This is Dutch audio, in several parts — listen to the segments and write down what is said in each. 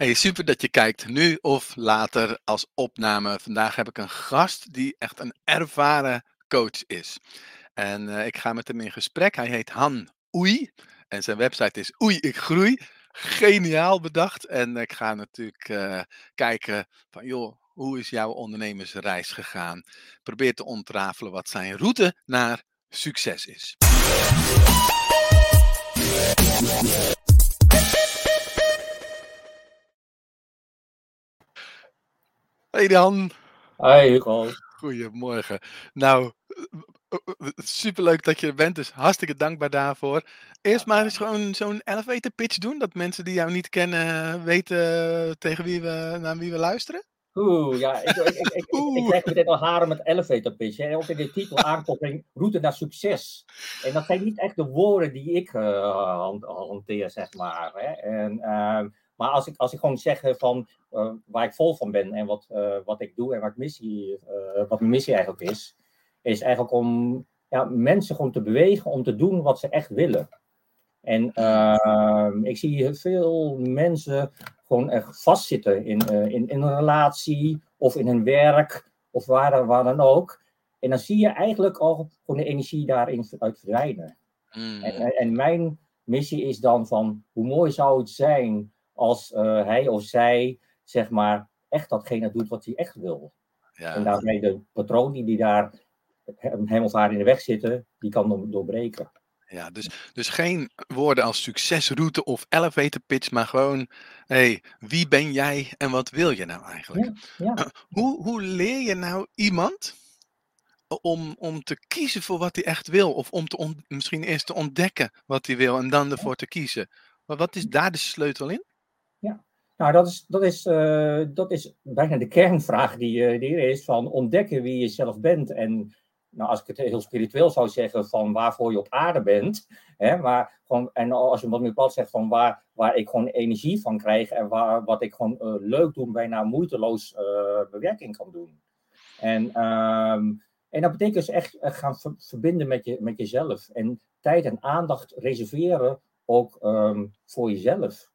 Hey, super dat je kijkt, nu of later als opname. Vandaag heb ik een gast die echt een ervaren coach is. En eh, ik ga met hem in gesprek. Hij heet Han Oei en zijn website is Oei ik groei. Geniaal bedacht. En ik ga natuurlijk eh, kijken van joh, hoe is jouw ondernemersreis gegaan? Probeer te ontrafelen wat zijn route naar succes is. Hey Dan. Hi Hugo. Goedemorgen. Nou, superleuk dat je er bent, dus hartstikke dankbaar daarvoor. Eerst maar eens gewoon zo'n elevator pitch doen, dat mensen die jou niet kennen weten tegen wie we, naar wie we luisteren. Oeh, ja, ik, ik, ik, ik, krijg meteen al haren met elevator pitch. Hè. Ook in de titel aankondiging, route naar succes. En dat zijn niet echt de woorden die ik hanteer, zeg maar. Hè. En, uh, maar als ik, als ik gewoon zeg van uh, waar ik vol van ben en wat, uh, wat ik doe en wat, missie, uh, wat mijn missie eigenlijk is, is eigenlijk om ja, mensen gewoon te bewegen om te doen wat ze echt willen. En ehm, ik zie veel mensen gewoon echt vastzitten in, in, in een relatie of in hun werk of waar, waar dan ook. En dan zie je eigenlijk al gewoon de energie daarin uit verdwijnen. Mm. En, en mijn missie is dan van hoe mooi zou het zijn als uh, hij of zij, zeg maar, echt datgene doet wat hij echt wil. Ja. En daarmee de patroon die daar hem of haar in de weg zitten, die kan doorbreken. Ja, dus, dus geen woorden als succesroute of elevator pitch, maar gewoon, hey, wie ben jij en wat wil je nou eigenlijk? Ja, ja. Hoe, hoe leer je nou iemand om, om te kiezen voor wat hij echt wil? Of om te on, misschien eerst te ontdekken wat hij wil en dan ervoor te kiezen? Maar wat is daar de sleutel in? Ja, nou dat is, dat is, uh, dat is bijna de kernvraag die, uh, die er is van ontdekken wie je zelf bent. En nou, als ik het heel spiritueel zou zeggen van waarvoor je op aarde bent. Hè, maar gewoon, en als je wat meer plat zegt van waar, waar ik gewoon energie van krijg en waar, wat ik gewoon uh, leuk doe, bijna moeiteloos bewerking kan doen. En, um, en dat betekent dus echt gaan verbinden met, je, met jezelf. En tijd en aandacht reserveren ook um, voor jezelf.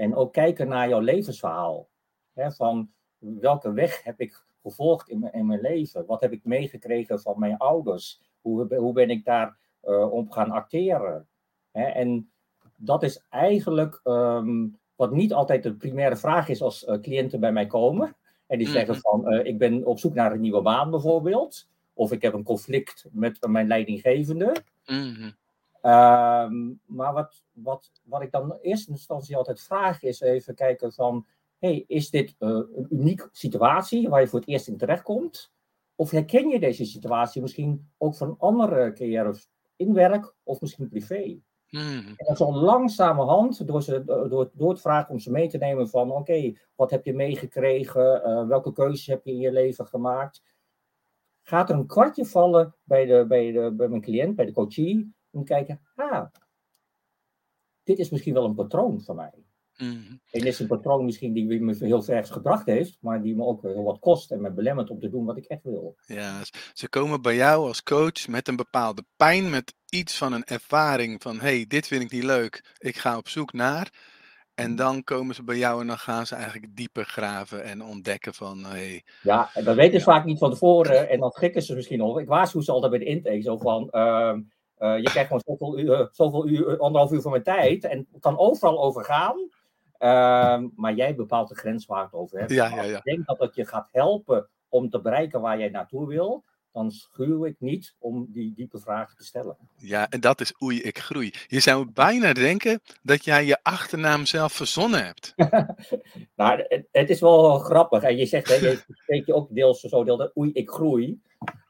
En ook kijken naar jouw levensverhaal. Hè, van welke weg heb ik gevolgd in mijn, in mijn leven? Wat heb ik meegekregen van mijn ouders? Hoe, hoe ben ik daar uh, op gaan acteren? Hè, en dat is eigenlijk um, wat niet altijd de primaire vraag is als uh, cliënten bij mij komen. En die zeggen mhm. van, uh, ik ben op zoek naar een nieuwe baan bijvoorbeeld. Of ik heb een conflict met mijn leidinggevende. Mm -hmm. Um, maar wat, wat, wat ik dan in eerste instantie altijd vraag is even kijken van, hey, is dit uh, een unieke situatie waar je voor het eerst in terechtkomt? Of herken je deze situatie misschien ook van andere carrières in werk of misschien privé? Hmm. En dan zo langzamerhand, door, ze, door, door het vragen om ze mee te nemen van, oké, okay, wat heb je meegekregen? Uh, welke keuzes heb je in je leven gemaakt? Gaat er een kwartje vallen bij, de, bij, de, bij mijn cliënt, bij de coachie, om te kijken, ah, dit is misschien wel een patroon van mij. Mm. En dit is een patroon misschien die me heel ver gebracht heeft, maar die me ook heel wat kost en me belemmert om te doen wat ik echt wil. Ja, ze komen bij jou als coach met een bepaalde pijn, met iets van een ervaring van, hey, dit vind ik niet leuk, ik ga op zoek naar. En dan komen ze bij jou en dan gaan ze eigenlijk dieper graven en ontdekken van... Hey, ja, dat weten ze vaak niet van tevoren en dan schrikken ze misschien nog. Ik waarschuw ze altijd bij de intake zo van... Uh, uh, je krijgt gewoon zoveel uur, zoveel uur, anderhalf uur van mijn tijd en kan overal over gaan. Uh, maar jij bepaalt de grens waar het over hebt. Ja, ja, ja. Ik denk dat het je gaat helpen om te bereiken waar jij naartoe wil. Dan schuw ik niet om die diepe vragen te stellen. Ja, en dat is oei, ik groei. Je zou bijna denken dat jij je achternaam zelf verzonnen hebt. nou, het, het, is wel grappig. En je zegt, hè, je spreekt je ook deels zo deel oei, ik groei.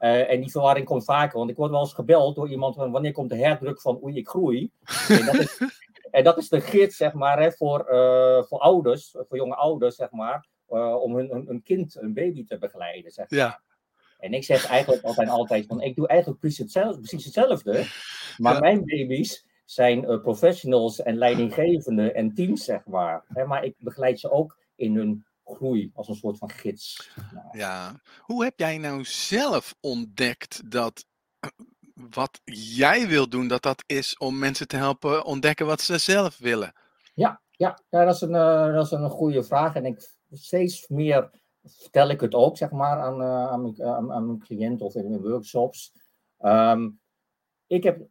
Uh, en die verwarring komt vaker, want ik word wel eens gebeld door iemand van wanneer komt de herdruk van oei, ik groei. En dat is, en dat is de gids, zeg maar, hè, voor, uh, voor ouders, voor jonge ouders, zeg maar, uh, om hun, hun, hun, kind, een baby te begeleiden, zeg maar. Ja. En ik zeg eigenlijk altijd, altijd van, ik doe eigenlijk precies hetzelfde, precies hetzelfde maar ja. mijn baby's zijn professionals en leidinggevenden en teams, zeg maar. Hè, maar ik begeleid ze ook in hun groei als een soort van gids. Nou. Ja, hoe heb jij nou zelf ontdekt dat wat jij wil doen, dat dat is om mensen te helpen ontdekken wat ze zelf willen? Ja, Ja, ja dat, is een, uh, dat is een goede vraag. En ik steeds meer vertel ik het ook, zeg maar, aan, uh, aan, mijn, aan, aan, mijn cliënten of in mijn workshops. Um, ik, heb,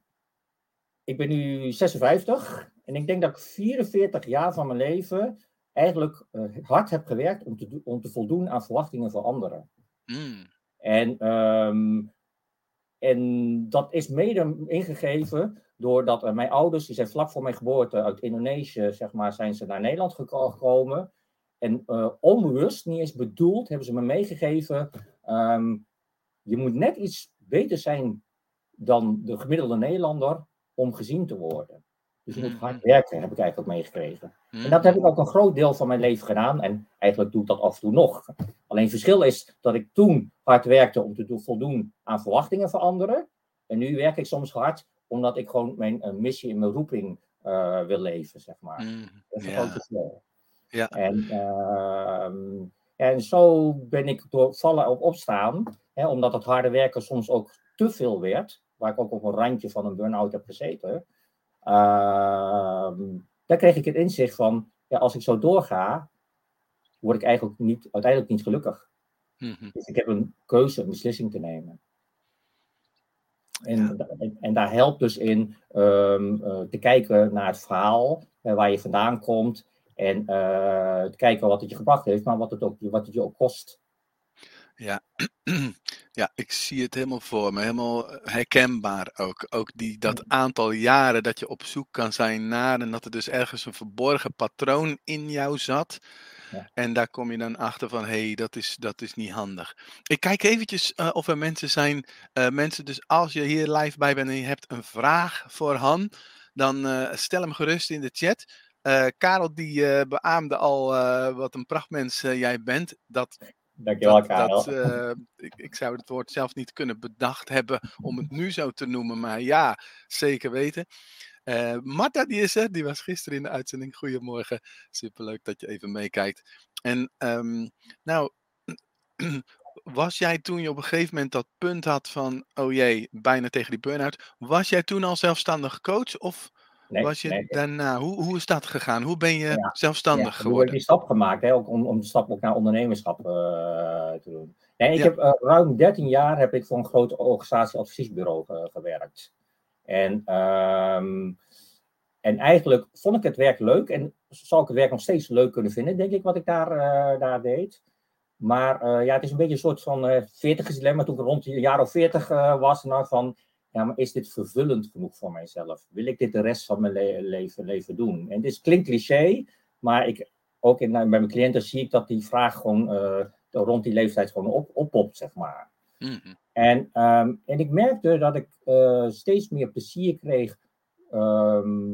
ik ben nu 56 en ik denk dat ik 44 jaar van mijn leven eigenlijk uh, hard heb gewerkt om te, om te voldoen aan verwachtingen van anderen. Mm. En, um, en dat is mede ingegeven doordat uh, mijn ouders, die zijn vlak voor mijn geboorte uit Indonesië, zeg maar, zijn ze naar Nederland gekomen. En uh, onbewust, niet eens bedoeld, hebben ze me meegegeven. Um, je moet net iets beter zijn dan de gemiddelde Nederlander om gezien te worden. Dus je moet Mhm. hard werken, heb ik eigenlijk meegekregen. Mm. En dat heb ik ook een groot deel van mijn leven gedaan. En eigenlijk doe ik dat af en toe nog. Alleen het verschil is dat ik toen hard werkte om te do- voldoen aan verwachtingen van anderen. En nu werk ik soms hard omdat ik gewoon mijn eh, missie en mijn roeping eh, wil leven, zeg maar. Mm. Dat is een Ja. groot verschil. Ja. En, ehm, en zo ben ik door vallen op opstaan, hè, omdat het harde werken soms ook te veel werd, waar ik ook op een randje van een burn-out heb gezeten. Daar kreeg ik het inzicht van, ja, als ik zo doorga, word ik eigenlijk niet, uiteindelijk niet gelukkig. Mhm. Dus ik heb een keuze, een beslissing te nemen. En, en daar helpt dus in ehm, eh, te kijken naar het verhaal, eh, waar je vandaan komt. En eh, te kijken wat het je gebracht heeft, maar wat het, ook, wat het je ook kost. Ja. ja, ik zie het helemaal voor me. Helemaal eh, herkenbaar ook. Ook die, dat aantal jaren dat je op zoek kan zijn naar. En dat er dus ergens een verborgen patroon in jou zat. Ja. En daar kom je dan achter van, hé, hey, dat, is, dat is niet handig. Ik kijk eventjes eh, of er mensen zijn. eh, mensen, dus als je hier live bij bent en je hebt een vraag voor Han. Dan stel hem gerust in de chat. Karel die beaamde al wat een prachtmens jij bent. Dat Dankjewel, dat, Karel. dat, eh, ik, ik zou het woord zelf niet kunnen bedacht hebben om het nu zo te noemen, maar ja, zeker weten. Eh Marta, die is er, die was gisteren in de uitzending. Goedemorgen, superleuk dat je even meekijkt. En ehm, nou, was jij toen je op een gegeven moment dat punt had van, oh jee, bijna tegen die burn-out, was jij toen al zelfstandig coach of nee, was je nee, daarna, hoe, hoe is dat gegaan? Hoe ben je Ja, zelfstandig Ja, heb ik geworden? die stap gemaakt, hè, ook om, om de stap ook naar ondernemerschap eh, te doen. Nee, ik Ja. heb eh, ruim 13 jaar heb ik voor een groot organisatieadviesbureau ge- gewerkt. En, ehm, en eigenlijk vond ik het werk leuk en zal ik het werk nog steeds leuk kunnen vinden, denk ik, wat ik daar, eh, daar deed. Maar eh, ja, het is een beetje een soort van eh 40 dilemma toen ik rond een jaar of 40 eh, was. Nou, van, ja, maar is dit vervullend genoeg voor mijzelf? Wil ik dit de rest van mijn le- leven, leven doen? En dit klinkt cliché, maar ik, ook in, bij mijn cliënten zie ik dat die vraag gewoon eh, rond die leeftijd gewoon op, oppopt, zeg maar. Mhm. En, ehm, en ik merkte dat ik eh, steeds meer plezier kreeg ehm,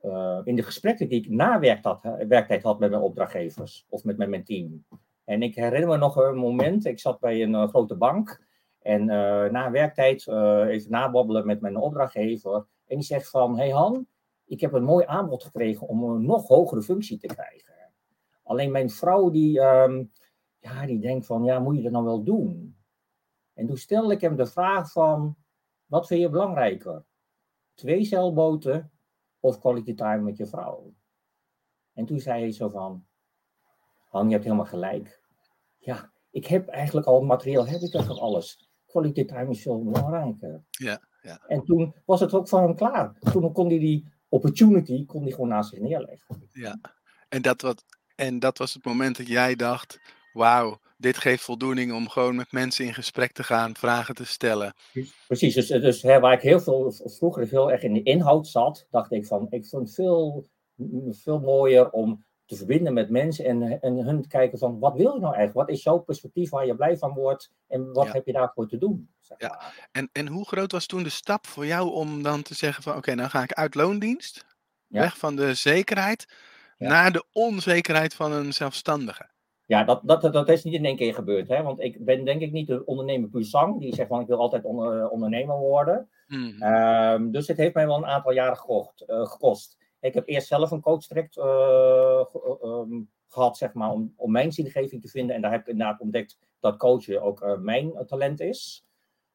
eh, in de gesprekken die ik na werktijd had, werktijd had met mijn opdrachtgevers of met, met mijn team. En ik herinner me nog een moment, ik zat bij een grote bank en eh, na werktijd eh, even nababbelen met mijn opdrachtgever. En die zegt van, hey Han, ik heb een mooi aanbod gekregen om een nog hogere functie te krijgen. Alleen mijn vrouw die, ehm, ja, die denkt van, ja, moet je dat nou wel doen? En toen stelde ik hem de vraag van, wat vind je belangrijker? Twee zeilboten of quality time met je vrouw? En toen zei hij zo van, Han, je hebt helemaal gelijk. Ja, ik heb eigenlijk al materieel, heb ik van time is veel belangrijker. Ja, ja. En toen was het ook voor hem klaar. Toen kon hij die opportunity kon hij gewoon naast zich neerleggen. Ja, en dat, wat, en dat was het moment dat jij dacht: wauw, dit geeft voldoening om gewoon met mensen in gesprek te gaan, vragen te stellen. Precies, dus, dus hè, waar ik heel veel vroeger heel erg in de inhoud zat, dacht ik van, ik vond het veel, veel mooier om te verbinden met mensen en, en hun te kijken van, wat wil je nou eigenlijk? Wat is jouw perspectief waar je blij van wordt en wat Ja. heb je daarvoor te doen? Zeg Ja. En, en hoe groot was toen de stap voor jou om dan te zeggen: van oké, nou ga ik uit loondienst, Ja. weg van de zekerheid, Ja. naar de onzekerheid van een zelfstandige? Ja, dat, dat, dat is niet in één keer gebeurd. Hè? Want ik ben denk ik niet de ondernemer puur die zegt van ik wil altijd onder- ondernemer worden. Mhm. Ehm, dus het heeft mij wel een aantal jaren gekocht, eh, gekost. Ik heb eerst zelf een ge- ehm, gehad, zeg maar, om, om mijn zingeving te vinden. En daar heb ik inderdaad ontdekt dat coachen ook eh, mijn talent is.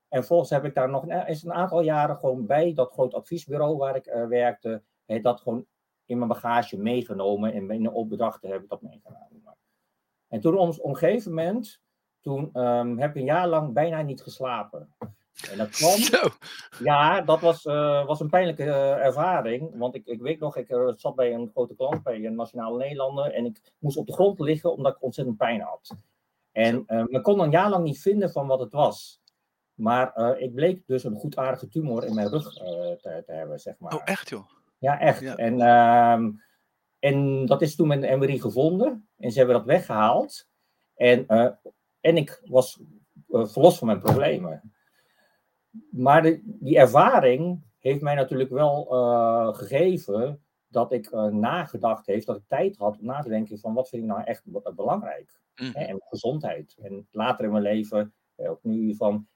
En vervolgens heb ik daar nog een, is een aantal jaren gewoon bij dat groot adviesbureau waar ik eh, werkte, dat gewoon in mijn bagage meegenomen en in de opdrachten heb ik dat meegenomen. En toen op een gegeven moment, toen ehm, heb ik een jaar lang bijna niet geslapen. En dat kwam. Zo. Ja, dat was, eh, was een pijnlijke eh, ervaring. Want ik, ik weet nog, ik eh, zat bij een grote klant, bij een Nationale Nederlander. En ik moest op de grond liggen omdat ik ontzettend pijn had. En we kon een jaar lang niet vinden van wat het was. Maar ik bleek dus een goedaardige tumor in mijn rug te, te, hebben, zeg maar. Oh, echt joh? Ja, echt. En, ehm, en dat is toen met een MRI gevonden. En ze hebben dat weggehaald. En, en ik was verlost van mijn problemen maar die ervaring heeft mij natuurlijk wel uh, gegeven dat ik uh, nagedacht heeft, dat ik tijd had om na te denken van wat vind ik nou echt belangrijk. Mm. Hè, en gezondheid. En later in mijn leven, eh, ook nu van,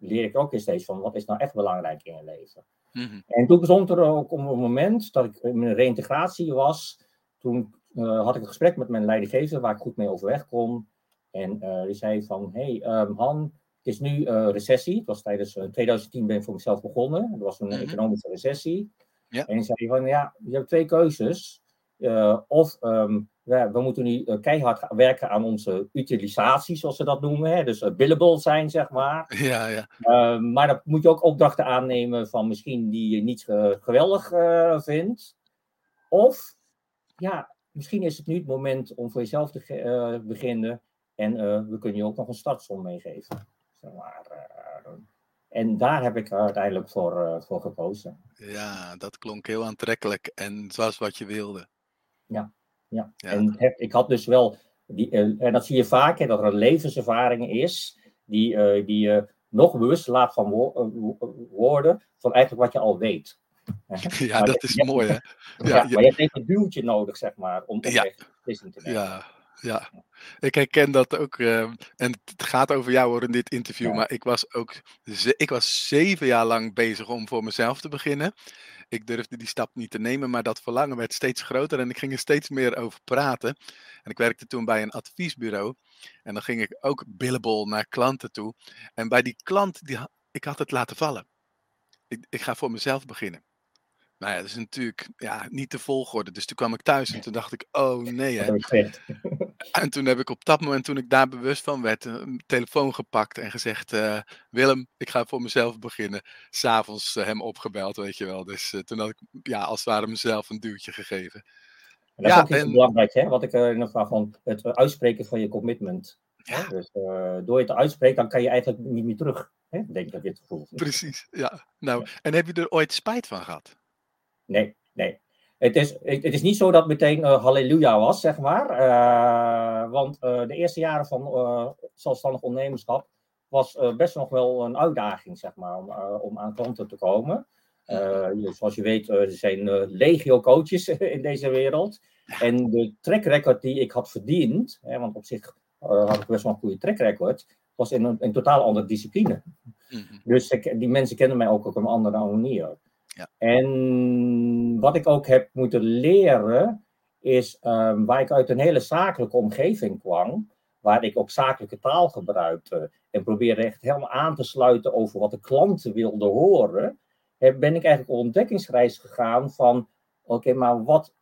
leer ik ook steeds van wat is nou echt belangrijk in je leven. Mm En toen bestond er ook op een moment dat ik in mijn reïntegratie was, toen uh, had ik een gesprek met mijn leidinggever waar ik goed mee overweg kon. En die zei van, hey um, Han, is nu uh, recessie. Het was tijdens 2010 eh, ben ik voor mezelf begonnen. Er was een mhm. economische recessie. Ja. En zei van ja, je hebt twee keuzes. Uh, of um, we, we, moeten nu keihard werken aan onze utilisatie, zoals ze dat noemen. Hè? Dus billable zijn, zeg maar. Ja, ja. Uh, maar dan moet je ook opdrachten aannemen van misschien die je niet geweldig vindt. Of ja, misschien is het nu het moment om voor jezelf te beginnen. En we kunnen je ook nog een startsom meegeven. En daar heb ik uiteindelijk voor, uh, voor gekozen. Ja, dat klonk heel aantrekkelijk en zoals wat je wilde. Ja, ja. ja. en heb, ik had dus wel, die, uh, en dat zie je vaak, hè, dat er een levenservaring is die, die je nog bewust laat van wo worden van eigenlijk wat je al weet. Ja, dat is mooi hè. Ja, ja, maar je hebt even een duwtje nodig, zeg maar, om te ja. te nemen. Ja, ja, ik herken dat ook. Ehm, en het gaat over jou hoor in dit interview. Maar ik was ook ik was zeven jaar lang bezig om voor mezelf te beginnen. Ik durfde die stap niet te nemen, maar dat verlangen werd steeds groter en ik ging er steeds meer over praten. En ik werkte toen bij een adviesbureau. En dan ging ik ook billable naar klanten toe. En bij die klant, die, ik had het laten vallen. Ik, ik ga voor mezelf beginnen. Nou ja, dat is natuurlijk ja, niet de volgorde. Dus toen kwam ik thuis en toen dacht ik, oh nee. Hè. En toen heb ik op dat moment, toen ik daar bewust van werd, een telefoon gepakt en gezegd: uh, Willem, ik ga voor mezelf beginnen. S'avonds uh, hem opgebeld, weet je wel. Dus uh, toen had ik ja, als het ware mezelf een duwtje gegeven. En dat is ook en... belangrijk, hè? Wat ik in ieder van het uitspreken van je commitment. Ja. Dus door je te uitspreken, dan kan je eigenlijk niet meer terug. Hè? Denk dat je het gevoel. Precies, ja. Nou, en heb je er ooit spijt van gehad? Nee, nee. Het is, het is niet zo dat meteen uh, halleluja was, zeg maar. Uh, want uh, de eerste jaren van zelfstandig ondernemerschap was best nog wel een uitdaging, zeg maar, om, om aan klanten te komen. zoals je weet, er zijn legio coaches in deze wereld. En de track record die ik had verdiend, hè, want op zich had ik best wel een goede track record, was in een, totaal andere discipline. Mm -hmm. Dus ik, die mensen kennen mij ook op een andere manier. En wat ik ook heb moeten leren, is um, waar ik uit een hele zakelijke omgeving kwam, waar ik ook zakelijke taal gebruikte en probeerde echt helemaal aan te sluiten over wat de klanten wilden horen, ben ik eigenlijk op ontdekkingsreis gegaan van, oké, maar wat,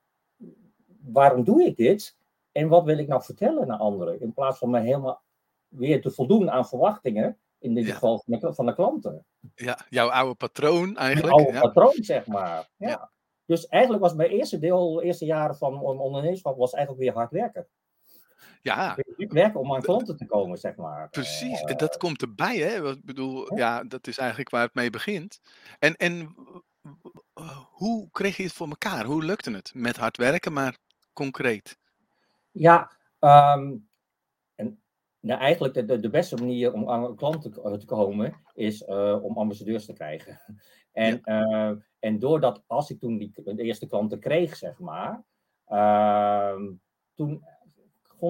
waarom doe ik dit? En wat wil ik nou vertellen naar anderen? In plaats van me helemaal weer te voldoen aan verwachtingen, in dit geval van de, van de, klanten. Ja, jouw oude patroon eigenlijk. Jouw oude patroon, zeg maar. Ja. Dus eigenlijk was mijn eerste deel, eerste jaren van ondernemerschap, was eigenlijk weer hard werken. Ja. Werken om aan klanten te komen, zeg maar. Precies, uh, dat komt erbij, hè? Ik bedoel, ja. dat is eigenlijk waar het mee begint. En, en hoe kreeg je het voor elkaar? Hoe lukte het? Met hard werken, maar concreet? Ja, um, nou, eigenlijk de, de, de, beste manier om aan klanten te, te komen is uh, om ambassadeurs te krijgen. En, ja. uh, en doordat, als ik toen die, de eerste klanten kreeg, zeg maar, uh, toen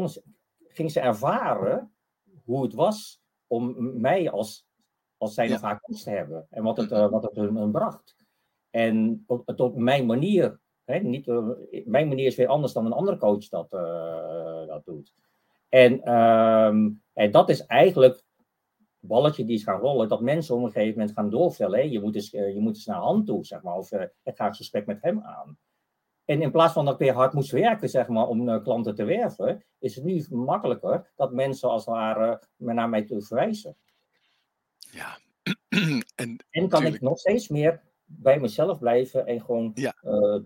ze, ging ze ervaren hoe het was om mij als, als zijn of haar kost te hebben. En wat het, uh, wat het hun, hun, bracht. En het op mijn manier. Hè, niet, mijn manier is weer anders dan een andere coach dat, dat doet. En, um, en dat is eigenlijk het balletje die is gaan rollen, dat mensen op een gegeven moment gaan doorvellen. Je, moet eens, eh, je moet eens naar hand toe, zeg maar, of uh, ik ga een gesprek met hem aan. En in plaats van dat ik weer hard moest werken, zeg maar, om klanten te werven, is het nu makkelijker dat mensen als het ware naar mij toe verwijzen. Ja. en, en kan ik nog steeds meer bij mezelf blijven en gewoon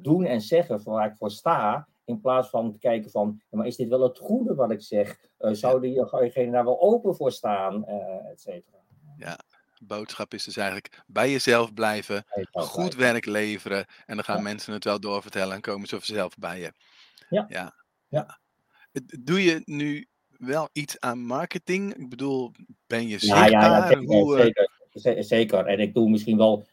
doen en zeggen waar ik voor sta. In plaats van te kijken van, maar is dit wel het goede wat ik zeg? Uh, zou diegene daar wel open voor staan? Uh, et cetera. Ja, boodschap is dus eigenlijk bij jezelf blijven, goed werk leveren. En dan gaan mensen het wel doorvertellen en komen ze vanzelf bij je. Ja. ja. ja. Doe je nu wel iets aan marketing? Ik bedoel, ben je zichtbaar? Ja, ja, zeker, Hoe, zeker, zeker. En ik doe misschien wel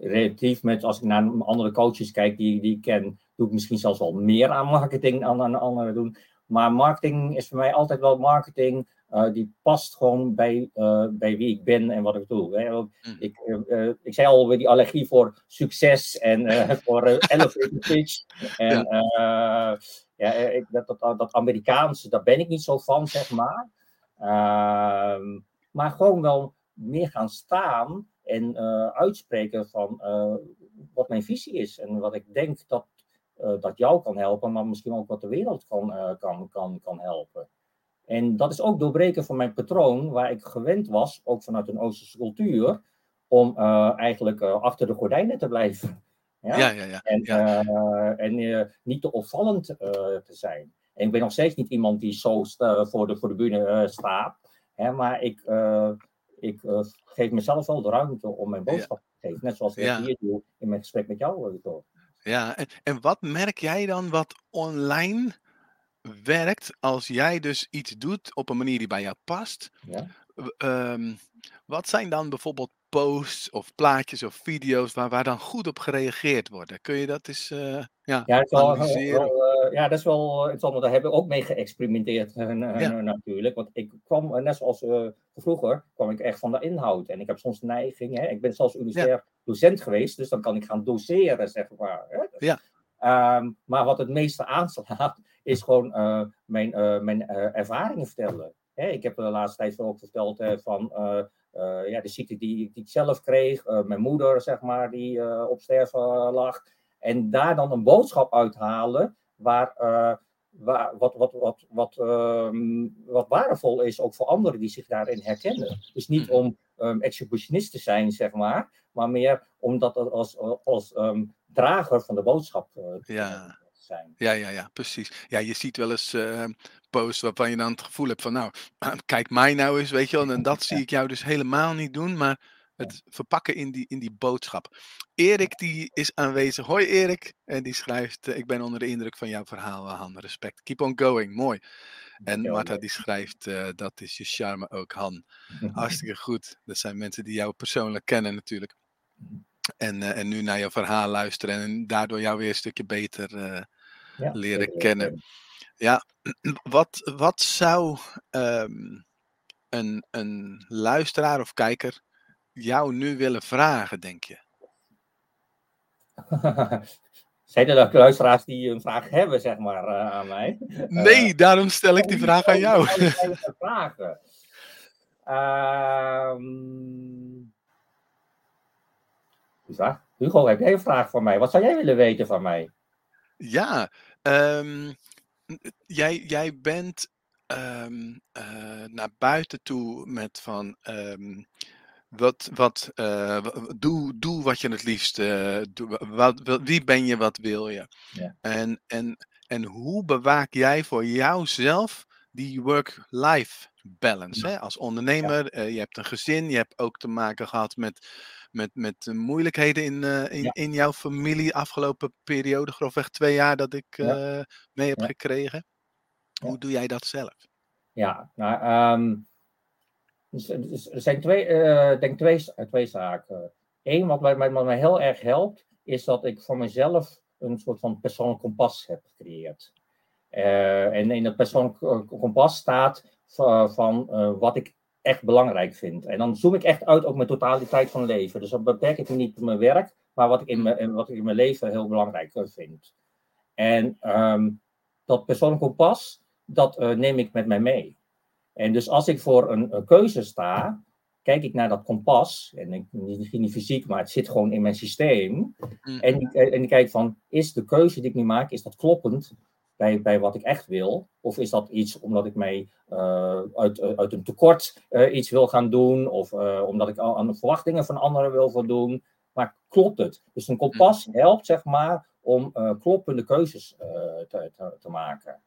relatief met, als ik naar andere coaches kijk die, die ik ken, doe ik misschien zelfs wel meer aan marketing dan aan anderen doen. Maar marketing is voor mij altijd wel marketing uh, die past gewoon bij, uh, bij wie ik ben en wat ik doe. Hè. Mm. Ik, uh, ik zei al, die allergie voor succes en voor elevator pitch. En ja. ja ik, dat, dat, dat Amerikaanse, daar ben ik niet zo van, zeg maar. Ehm, maar gewoon wel meer gaan staan en uitspreken van wat mijn visie is en wat ik denk dat, dat jou kan helpen, maar misschien ook wat de wereld kan, kan, kan, kan helpen. En dat is ook doorbreken van mijn patroon, waar ik gewend was, ook vanuit een Oosterse cultuur, om eigenlijk achter de gordijnen te blijven. Ja, ja, ja. ja, en, ja. Uh, en niet te opvallend te zijn. En ik ben nog steeds niet iemand die zo voor, de, voor de bühne staat. Hè, maar ik, ik geef mezelf wel de ruimte om mijn boodschap te geven. Net zoals ik hier doe in mijn gesprek met jou. Ja, en, en wat merk jij dan wat online werkt als jij dus iets doet op een manier die bij jou past. Ja. Um, wat zijn dan bijvoorbeeld posts of plaatjes of video's waar, waar dan goed op gereageerd wordt? Kun je dat eens uh, ja, ja, het wel, ja, dat is wel interessant. Daar hebben we ook mee geëxperimenteerd ja. natuurlijk. Want ik kwam, net zoals vroeger, kwam ik echt van de inhoud. En ik heb soms neiging, hè, ik ben zelfs universitair ja. docent geweest, dus dan kan ik gaan doseren, zeg maar. Hè. Ja. Um, maar wat het meeste aanslaat, is gewoon uh, mijn, uh, mijn uh, ervaringen vertellen. Hè, ik heb de laatste tijd ook verteld van ja, de ziekte die, die ik zelf kreeg, mijn moeder, zeg maar, die op sterven lag. En daar dan een boodschap uithalen waar, waar, wat, wat, wat, wat, ehm, wat waardevol is, ook voor anderen die zich daarin herkennen. Dus niet mhm. om um, exhibitionist te zijn, zeg maar, maar meer om dat als, als um, drager van de boodschap te ja zijn. Ja, ja, ja, precies. Ja, je ziet wel eens uh, posts waarvan je dan het gevoel hebt van, nou, kijk mij nou eens, weet je wel. En dat zie ik jou dus helemaal niet doen, maar het verpakken in die, in die boodschap. Erik die is aanwezig. Hoi Erik. En die schrijft, uh, ik ben onder de indruk van jouw verhaal, Han. Respect. Keep on going. Mooi. En Marta die schrijft, uh, dat is je charme ook, Han. Hartstikke goed. Dat zijn mensen die jou persoonlijk kennen natuurlijk. En, uh, en nu naar jouw verhaal luisteren en daardoor jou weer een stukje beter ja, leren kennen. Ja, wat, wat zou um, een, een luisteraar of kijker jou nu willen vragen, denk je? Zijn er ook luisteraars die een vraag hebben, zeg maar, uh, aan mij? Nee, uh, daarom stel ik die vraag aan jou. vragen. Um, Hugo, heb jij een vraag voor mij? Wat zou jij willen weten van mij? Ja, um, jij, jij bent um, uh, naar buiten toe met van. Um, wat, wat, uh, doe, doe wat je het liefst uh, doe, wat, wie ben je, wat wil je? Ja. En, en, en hoe bewaak jij voor jouzelf die work-life balance? Hè? Als ondernemer, ja. je hebt een gezin, je hebt ook te maken gehad met met, met moeilijkheden in, in, in jouw familie afgelopen periode, grofweg twee jaar dat ik mee heb gekregen. Hoe doe jij dat zelf? Ja, nou, um, er zijn twee, uh, denk twee, twee zaken. Eén, wat mij, wat mij heel erg helpt, is dat ik voor mezelf een soort van persoonlijk kompas heb gecreëerd. en in het persoonlijk kompas staat van, van wat ik echt belangrijk vind. En dan zoom ik echt uit op mijn totaliteit van leven. Dus dan beperk ik me niet tot mijn werk, maar wat ik in mijn, wat ik in mijn leven heel belangrijk vind. En um, dat persoonlijk kompas, dat neem ik met mij mee. En dus als ik voor een, een keuze sta, kijk ik naar dat kompas, en ik, niet, niet fysiek, maar het zit gewoon in mijn systeem. Mhm. En, ik- en ik kijk van, is de keuze die ik nu maak, is dat kloppend bij, bij wat ik echt wil? Of is dat iets omdat ik mij eh, uit, uit een tekort eh, iets wil gaan doen? Of eh, omdat ik aan de verwachtingen van anderen wil voldoen? Maar klopt het? Dus een kompas helpt, zeg maar, om kloppende keuzes te, te, te maken.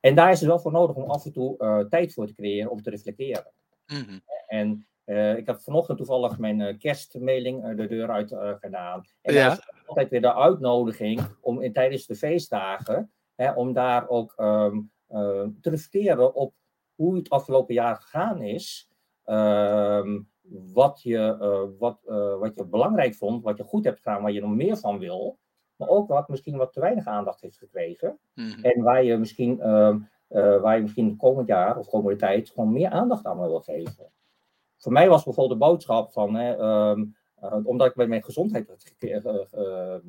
En daar is het wel voor nodig om af en toe eh, tijd voor te creëren om te reflecteren. Mhm. En eh, ik heb vanochtend toevallig mijn eh, kerstmailing de deur uit gedaan. En Ja. daar is altijd weer de uitnodiging om in, tijdens de feestdagen, hè, om daar ook ehm, eh, te reflecteren op hoe het afgelopen jaar gegaan is. Ehm, wat, je, wat, wat je belangrijk vond, wat je goed hebt gedaan, waar je nog meer van wil. Maar ook wat misschien wat te weinig aandacht heeft gekregen. Mhm. En waar je misschien, ehm, eh, waar je misschien komend jaar of komende tijd gewoon meer aandacht aan wil geven. Voor mij was bijvoorbeeld de boodschap van, hè, ehm, eh, omdat ik met mijn gezondheid werd eh, eh,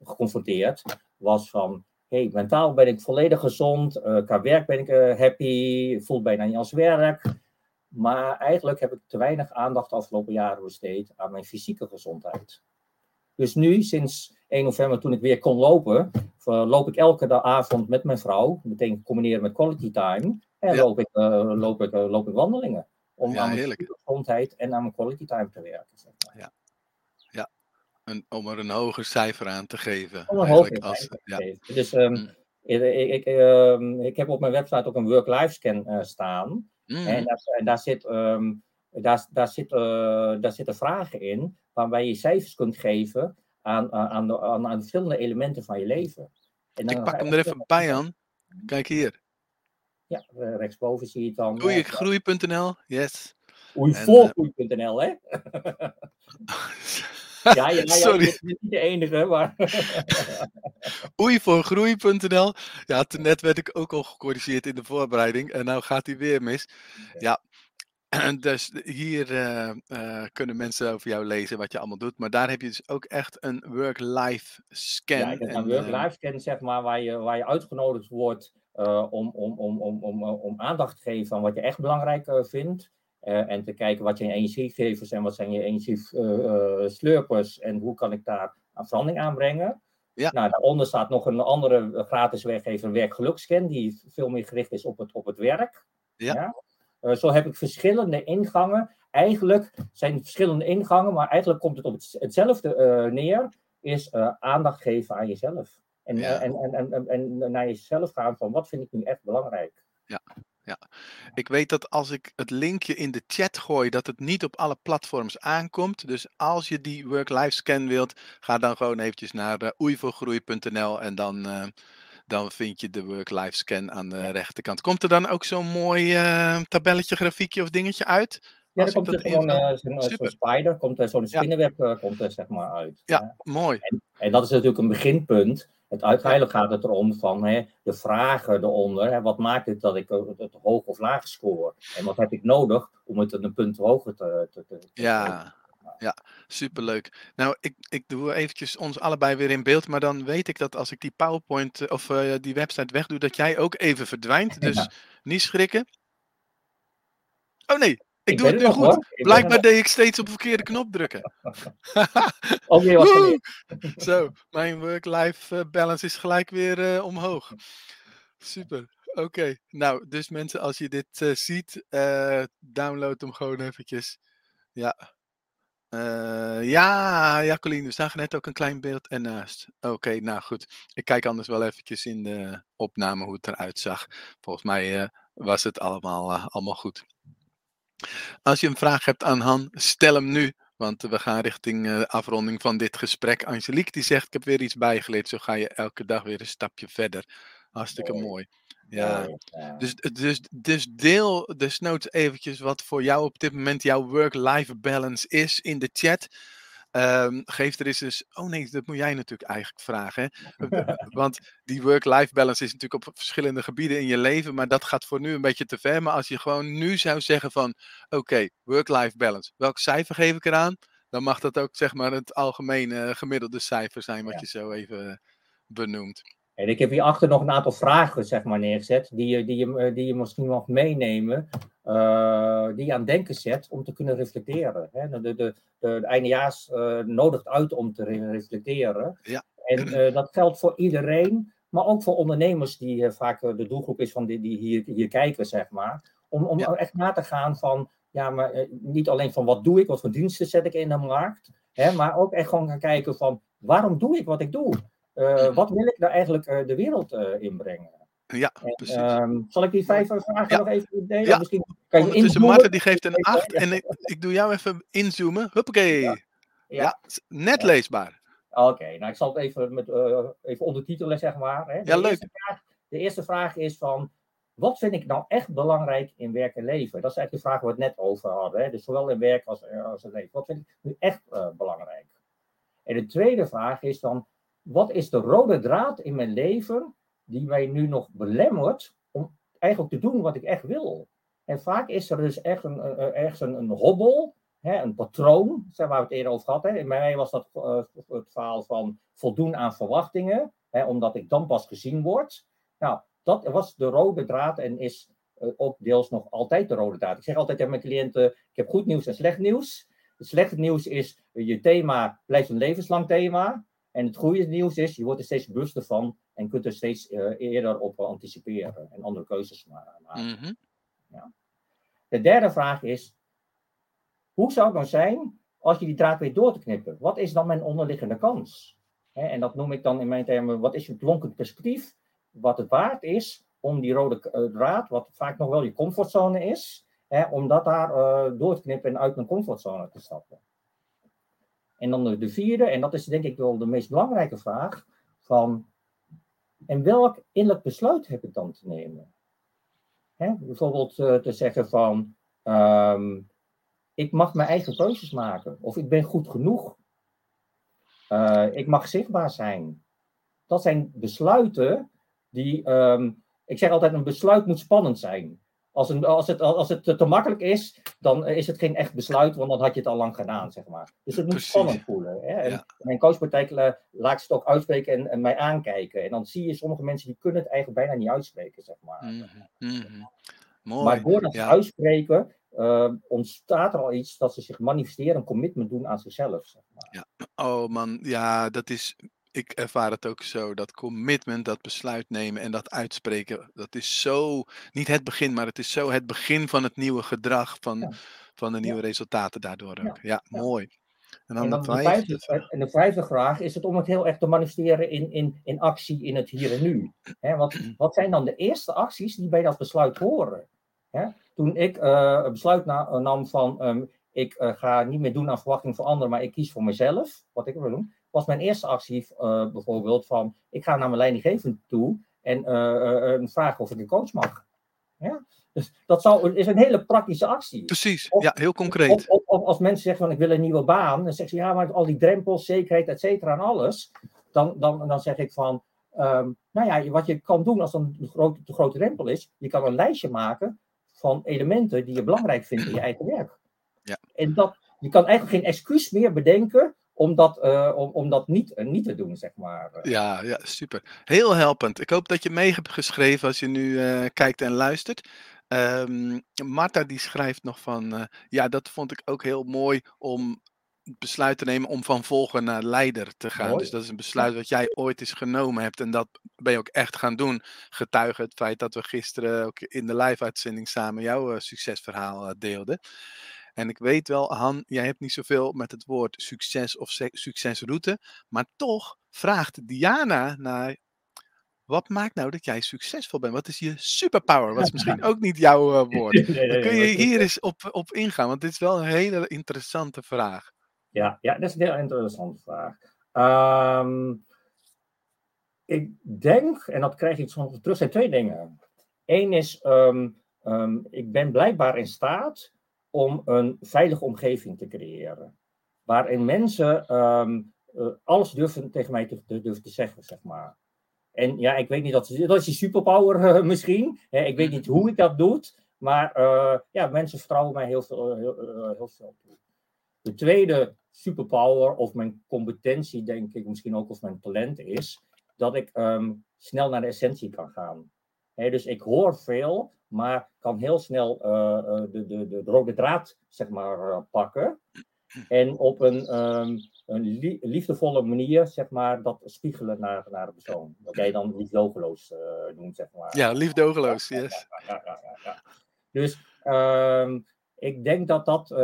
geconfronteerd, was van, hey, mentaal ben ik volledig gezond, qua werk ben ik happy, voel bijna niet als werk. Maar eigenlijk heb ik te weinig aandacht de afgelopen jaren besteed aan mijn fysieke gezondheid. Dus nu, sinds 1 november, toen ik weer kon lopen, eh, loop ik elke avond met mijn vrouw, meteen combineren met quality time, en Ja. loop, ik, eh, loop, ik, eh, loop ik wandelingen. Om Ja, aan mijn gezondheid en aan mijn quality time te werken. Zeg maar. Een- om er een hoger cijfer aan te geven. Om een hoger als, cijfer te ja. geven. Dus ehm, Mm. ik, ik, ehm, ik heb op mijn website ook een work-life scan staan. Mhm. En daar, en daar, zit, ehm, daar, daar, zit, eh, daar zitten vragen in waarbij je cijfers kunt geven aan, aan, aan, de, aan, aan verschillende elementen van je leven. En dan Ik pak hem er even bij aan. Kijk hier. Ja, eh, rechtsboven zie je het dan. Oei, eh, groei.nl. Yes. Oei, en, voor eh, groei.nl, hè? Ja, ja, ja, Sorry. je bent niet de enige, maar... Oei voor groei.nl. Ja, toen net werd ik ook al gecorrigeerd in de voorbereiding. En nou gaat hij weer mis. Ja. Dus hier eh, eh, kunnen mensen over jou lezen wat je allemaal doet. Maar daar heb je dus ook echt een work-life scan. Ja, een eh, work-life scan, zeg maar, waar je, waar je uitgenodigd wordt om, om, om, om, om, om aandacht te geven aan wat je echt belangrijk vindt. En te kijken wat je energiegevers en wat zijn je energieslurpers en hoe kan ik daar een verandering aanbrengen. Ja. Nou, daaronder staat nog een andere gratis weggever, een werkgelukscan, die veel meer gericht is op het, op het werk. Ja. Eh, zo heb ik verschillende ingangen. Eigenlijk zijn het verschillende ingangen, maar eigenlijk komt het op het, hetzelfde eh, neer, is eh, aandacht geven aan jezelf. En, Ja. eh, en, en, en, en, naar jezelf gaan van wat vind ik nu echt belangrijk. Ik weet dat als ik het linkje in de chat gooi, dat het niet op alle platforms aankomt. Dus als je die work-life scan wilt, ga dan gewoon eventjes naar uh, oeivoorgroei.nl en dan, uh, dan vind je de work-life scan aan de rechterkant. Komt er dan ook zo'n mooi uh, tabelletje, grafiekje of dingetje uit? Ja, er komt er gewoon uh, zo'n zo spider, komt er zo'n spinnenweb ja. komt er zeg maar uit. Ja, mooi. En, en, dat is natuurlijk een beginpunt. Het uiteindelijk gaat het erom van hè, de vragen eronder. Hè, wat maakt het dat ik het hoog of laag score? En wat heb ik nodig om het een punt hoger te... te, te ja, ja, superleuk. Nou, ik, ik doe eventjes ons allebei weer in beeld, maar dan weet ik dat als ik die PowerPoint of uh, die website wegdoe, dat jij ook even verdwijnt. Dus ja. niet schrikken. Oh nee, ik, ik doe het nu nog, goed. Blijkbaar deed ik steeds op de verkeerde knop drukken. Weer wat Zo, mijn work-life balance is gelijk weer uh, omhoog. Super. Oké, okay. nou, dus mensen, als je dit uh, ziet, download hem gewoon eventjes. Ja. Uh, ja, Jacqueline, we zagen net ook een klein beeld ernaast. Oké, okay, nou goed. Ik kijk anders wel eventjes in de opname hoe het eruit zag. Volgens mij was het allemaal, allemaal goed. Als je een vraag hebt aan Han, stel hem nu. Want we gaan richting uh, afronding van dit gesprek. Angelique die zegt, ik heb weer iets bijgeleerd. Zo ga je elke dag weer een stapje verder. Hartstikke mooi. mooi. Ja. ja. Dus, dus, dus deel desnoods eventjes wat voor jou op dit moment jouw work-life balance is in de chat. Um, geef er eens eens. Oh nee, dat moet jij natuurlijk eigenlijk vragen. Hè? Want die work-life balance is natuurlijk op verschillende gebieden in je leven. Maar dat gaat voor nu een beetje te ver. Maar als je gewoon nu zou zeggen van. Oké, okay, work-life balance. Welk cijfer geef ik eraan? Dan mag dat ook zeg maar het algemene gemiddelde cijfer zijn. Wat ja. je zo even benoemt. En ik heb hierachter nog een aantal vragen zeg maar, neergezet. Die je, die je, die je misschien mag meenemen. uh, die je aan denken zet om te kunnen reflecteren. Hè? De, de, de, de eindejaars uh, nodigt uit om te re reflecteren. Ja. En uh, dat geldt voor iedereen, maar ook voor ondernemers die vaak de doelgroep is van die, die hier, hier kijken, zeg maar. Om, om ja. echt na te gaan van, ja, maar niet alleen van wat doe ik, wat voor diensten zet ik in de markt, hè, maar ook echt gewoon gaan kijken van, waarom doe ik wat ik doe? Wat wil ik nou eigenlijk de wereld inbrengen? Ja, precies. Um, zal ik die vijf vragen ja. nog even delen? Ja. Misschien kan je inzoomen. Marten die geeft een 8 en ik, ik doe jou even inzoomen. Huppakee. Ja, Ja. ja. net leesbaar. Oké, nou ik zal het even, met, uh, even ondertitelen, zeg maar. Hè. De Ja, leuk. Eerste vraag, de eerste vraag is van, wat vind ik nou echt belangrijk in werk en leven? Dat is eigenlijk de vraag waar we het net over hadden. Hè. Dus zowel in werk als, als in leven. Wat vind ik nu echt uh, belangrijk? En de tweede vraag is dan, wat is de rode draad in mijn leven die mij nu nog belemmert om eigenlijk te doen wat ik echt wil. En vaak is er dus echt een, ergens een, een hobbel, hè, een patroon, waar we het eerder over hadden. In mij was dat uh, het verhaal van voldoen aan verwachtingen, hè, omdat ik dan pas gezien word. Nou, dat was de rode draad en is uh, ook deels nog altijd de rode draad. Ik zeg altijd aan mijn cliënten, ik heb goed nieuws en slecht nieuws. Het slechte nieuws is, je thema blijft een levenslang thema. En het goede nieuws is, je wordt er steeds bewuster van en kunt er steeds uh, eerder op anticiperen en andere keuzes maken. Mm -hmm. ja. De derde vraag is, hoe zou het nou zijn als je die draad weet door te knippen? Wat is dan mijn onderliggende kans? En dat noem ik dan in mijn termen, wat is je lonkend perspectief? Wat het waard is om die rode uh, draad, wat vaak nog wel je comfortzone is, hè, om dat daar uh, door te knippen en uit mijn comfortzone te stappen. En dan de, de vierde, en dat is denk ik wel de meest belangrijke vraag, van en welk innerlijk besluit heb ik dan te nemen? Hè? Bijvoorbeeld uh, te zeggen van, um, ik mag mijn eigen keuzes maken, of ik ben goed genoeg, uh, ik mag zichtbaar zijn. Dat zijn besluiten die, um, ik zeg altijd, een besluit moet spannend zijn. Als, een, als, het, als het te makkelijk is, dan is het geen echt besluit, want dan had je het al lang gedaan, zeg maar. Dus het moet Precies. spannend voelen. Hè? En Ja. Mijn coachpraktijk uh, laat ze het ook uitspreken en, en, mij aankijken. En dan zie je sommige mensen die kunnen het eigenlijk bijna niet uitspreken, zeg maar. Mm -hmm. Mooi. Maar door dat ja. uitspreken uh, ontstaat er al iets dat ze zich manifesteren, een commitment doen aan zichzelf. Zeg maar. Ja. Oh man, ja, dat is ik ervaar het ook zo. Dat commitment, dat besluit nemen en dat uitspreken. Dat is zo, niet het begin, maar het is zo het begin van het nieuwe gedrag. Van, Ja. van de nieuwe Ja. resultaten daardoor ook. Ja, Ja. mooi. En dan, En, dan de de vijfde. vijfde, en de vijfde vraag is het om het heel erg te manifesteren in, in, in actie in het hier en nu. Hè, wat, wat zijn dan de eerste acties die bij dat besluit horen? Toen ik eh, een besluit na, nam van ehm, ik eh, ga niet meer doen aan verwachting van anderen, maar ik kies voor mezelf, wat ik wil doen, was mijn eerste actie eh, bijvoorbeeld van ik ga naar mijn leidinggevende toe en eh, eh, vragen of ik een coach mag. Ja? Dus dat zou, is een hele praktische actie. Precies, Of- ja, heel concreet. of, of als mensen zeggen van ik wil een nieuwe baan, dan zeggen ze ja, maar al die drempels, zekerheid, et cetera en alles. Dan, dan, dan zeg ik van, ehm, nou ja, wat je kan doen als een grote, te grote drempel is, je kan een lijstje maken van elementen die je belangrijk vindt in je eigen werk. Ja. En dat, je kan eigenlijk geen excuus meer bedenken om dat, eh, om, om dat niet, eh, niet te doen, zeg maar. Ja, ja, super. Heel helpend. Ik hoop dat je mee hebt geschreven als je nu eh, kijkt en luistert. Ehm Marta die schrijft nog van, eh, ja, dat vond ik ook heel mooi om besluit te nemen om van volger naar leider te gaan. Mooi. Dus dat is een besluit wat jij ooit eens genomen hebt en dat ben je ook echt gaan doen. Getuige het feit dat we gisteren ook in de live-uitzending samen jouw eh, succesverhaal eh, deelden. En ik weet wel, Han, jij hebt niet zoveel met het woord succes of succesroute, maar toch vraagt Diana naar wat maakt nou dat jij succesvol bent? Wat is je superpower? Wat is misschien ook niet jouw eh, woord. Dan kun je hier eens op, op ingaan, want dit is wel een hele interessante vraag. Ja, ja, dat is een heel interessante vraag. Ehm, ik denk, en dat krijg ik soms terug, zijn twee dingen. Eén is, ehm, ehm, ik ben blijkbaar in staat om een veilige omgeving te creëren. Waarin mensen ehm, eh, alles durven tegen mij te, durven te zeggen, zeg maar. En ja, ik weet niet, dat, dat is die superpower eh, misschien. Hè, ik weet niet hoe ik dat doe. Maar eh, ja, mensen vertrouwen mij heel veel, heel veel toe. De tweede superpower of mijn competentie, denk ik, misschien ook of mijn talent is, dat ik ehm, snel naar de essentie kan gaan. dus ik hoor veel, maar kan heel snel de, de, de, de, rode draad zeg maar, pakken. En op een, um, een liefdevolle manier, zeg maar, dat spiegelen naar, naar de persoon. Dat jij dan liefdogeloos noemt, zeg maar. Ja, liefdogeloos, yes. Ja, ja, ja, dus um, ik denk dat dat uh,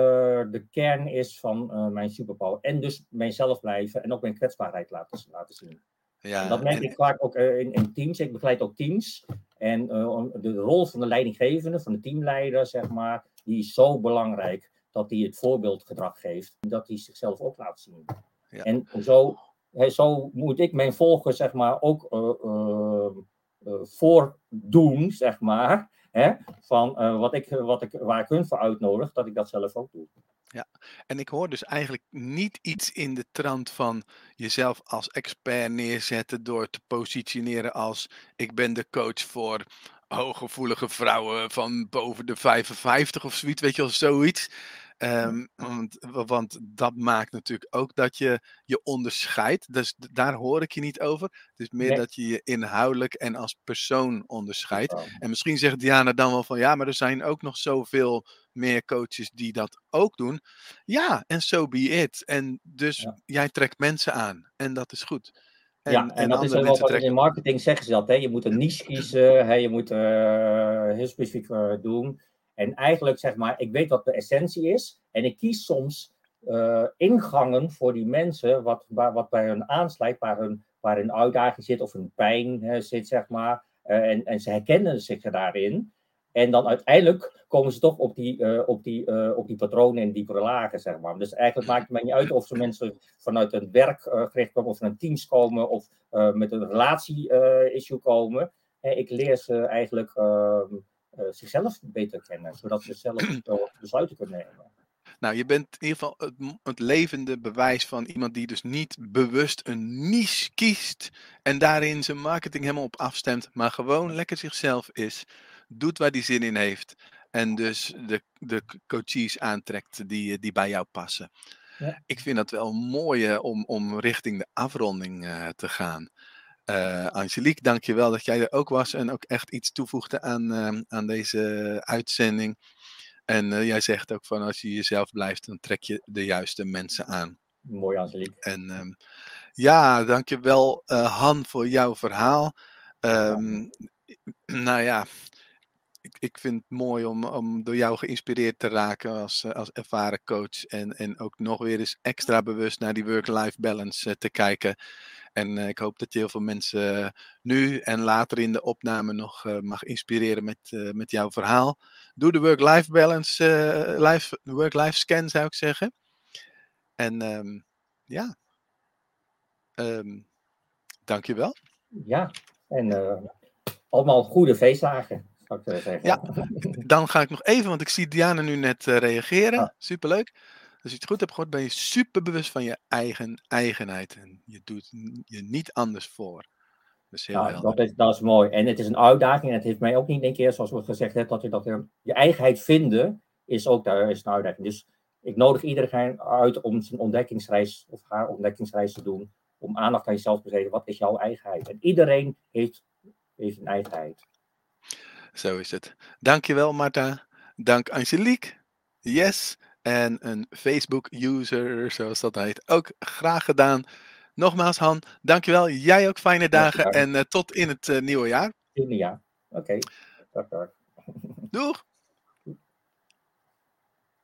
de kern is van uh, mijn superpower. En dus mijzelf blijven en ook mijn kwetsbaarheid laten, laten zien. Ja, dat merk en... ik vaak ook in, in, teams. Ik begeleid ook teams. En de rol van de leidinggevende, van de teamleider, zeg maar, die is zo belangrijk dat hij het voorbeeldgedrag geeft. Dat hij zichzelf ook laat zien. Ja. En zo, zo moet ik mijn volgers zeg maar ook uh, uh, voordoen, zeg maar. Hè, van wat ik, wat ik, waar ik hun voor uitnodig, dat ik dat zelf ook doe. Ja, en ik hoor dus eigenlijk niet iets in de trant van jezelf als expert neerzetten door te positioneren als ik ben de coach voor hooggevoelige vrouwen van boven de 55 of zoiets, weet je wel, zoiets. Um, want, want, dat maakt natuurlijk ook dat je je onderscheidt. Dus daar hoor ik je niet over. Het is meer dat je je inhoudelijk en als persoon onderscheidt. En misschien zegt Diana dan wel van ja, maar er zijn ook nog zoveel meer coaches die dat ook doen. Ja, en so be it. En dus jij trekt mensen aan. En dat is goed. En, ja, en, en dat is ook wel wat in marketing zeggen ze dat. Hè? Je moet een niche kiezen, hè? je moet uh, heel specifiek uh, doen. En eigenlijk zeg maar, ik weet wat de essentie is. En ik kies soms uh, ingangen voor die mensen, wat, waar, wat bij hun aansluit, waar hun, waar hun uitdaging zit of hun pijn hè, zit, zeg maar. En, en ze herkennen zich daarin. En dan uiteindelijk komen ze toch op die, uh, op die, op die patronen en die lagen, zeg maar. Dus eigenlijk maakt het mij niet uit of ze mensen vanuit een werkgericht komen, of van een teams komen, of met een relatie-issue komen. ik leer ze eigenlijk ehm, eh, zichzelf beter kennen, zodat ze zelf besluiten kunnen nemen. Nou, je bent in ieder geval het, het, levende bewijs van iemand die dus niet bewust een niche kiest en daarin zijn marketing helemaal op afstemt, maar gewoon lekker zichzelf is, doet waar hij zin in heeft en dus de, de coaches aantrekt die, die bij jou passen. Ja. Ik vind dat wel mooi om, om richting de afronding uh, te gaan. Uh, Angelique, dankjewel dat jij er ook was en ook echt iets toevoegde aan, uh, aan deze uitzending. En jij zegt ook van als je jezelf blijft, dan trek je de juiste mensen aan. Mooi, Angelique. En um, ja, dankjewel Han voor jouw verhaal. Um, nou ja, ik, vind het mooi om, om door jou geïnspireerd te raken als, als ervaren coach. En, en ook nog weer eens extra bewust naar die work-life balance te kijken. En uh, ik hoop dat je heel veel mensen nu en later in de opname nog mag inspireren met, met jouw verhaal. Doe de work-life balance, life, work-life scan zou ik zeggen. En um, ja, um, dankjewel. Ja, en allemaal goede feestdagen. Ja, dan ga ik nog even, want ik zie Diana nu net reageren. Ah. Superleuk. Als je het goed hebt gehoord, ben je super bewust van je eigen eigenheid. En je doet je niet anders voor. Dat is heel ja, dat is, dat is mooi. En het is een uitdaging. En het heeft mij ook niet een keer, zoals we gezegd hebben, dat je dat je eigenheid vinden is ook daar is een uitdaging. Dus ik nodig iedereen uit om zijn ontdekkingsreis of haar ontdekkingsreis te doen. Om aandacht aan jezelf te geven. Wat is jouw eigenheid? En iedereen heeft, heeft een eigenheid. Zo is het. Dankjewel, Marta. Dank Angelique. Yes en een Facebook-user, zoals dat heet. Ook graag gedaan. Nogmaals, Han, dankjewel. Jij ook fijne dagen en uh, tot in het uh, nieuwe jaar. In het jaar. Oké. Okay. Doeg.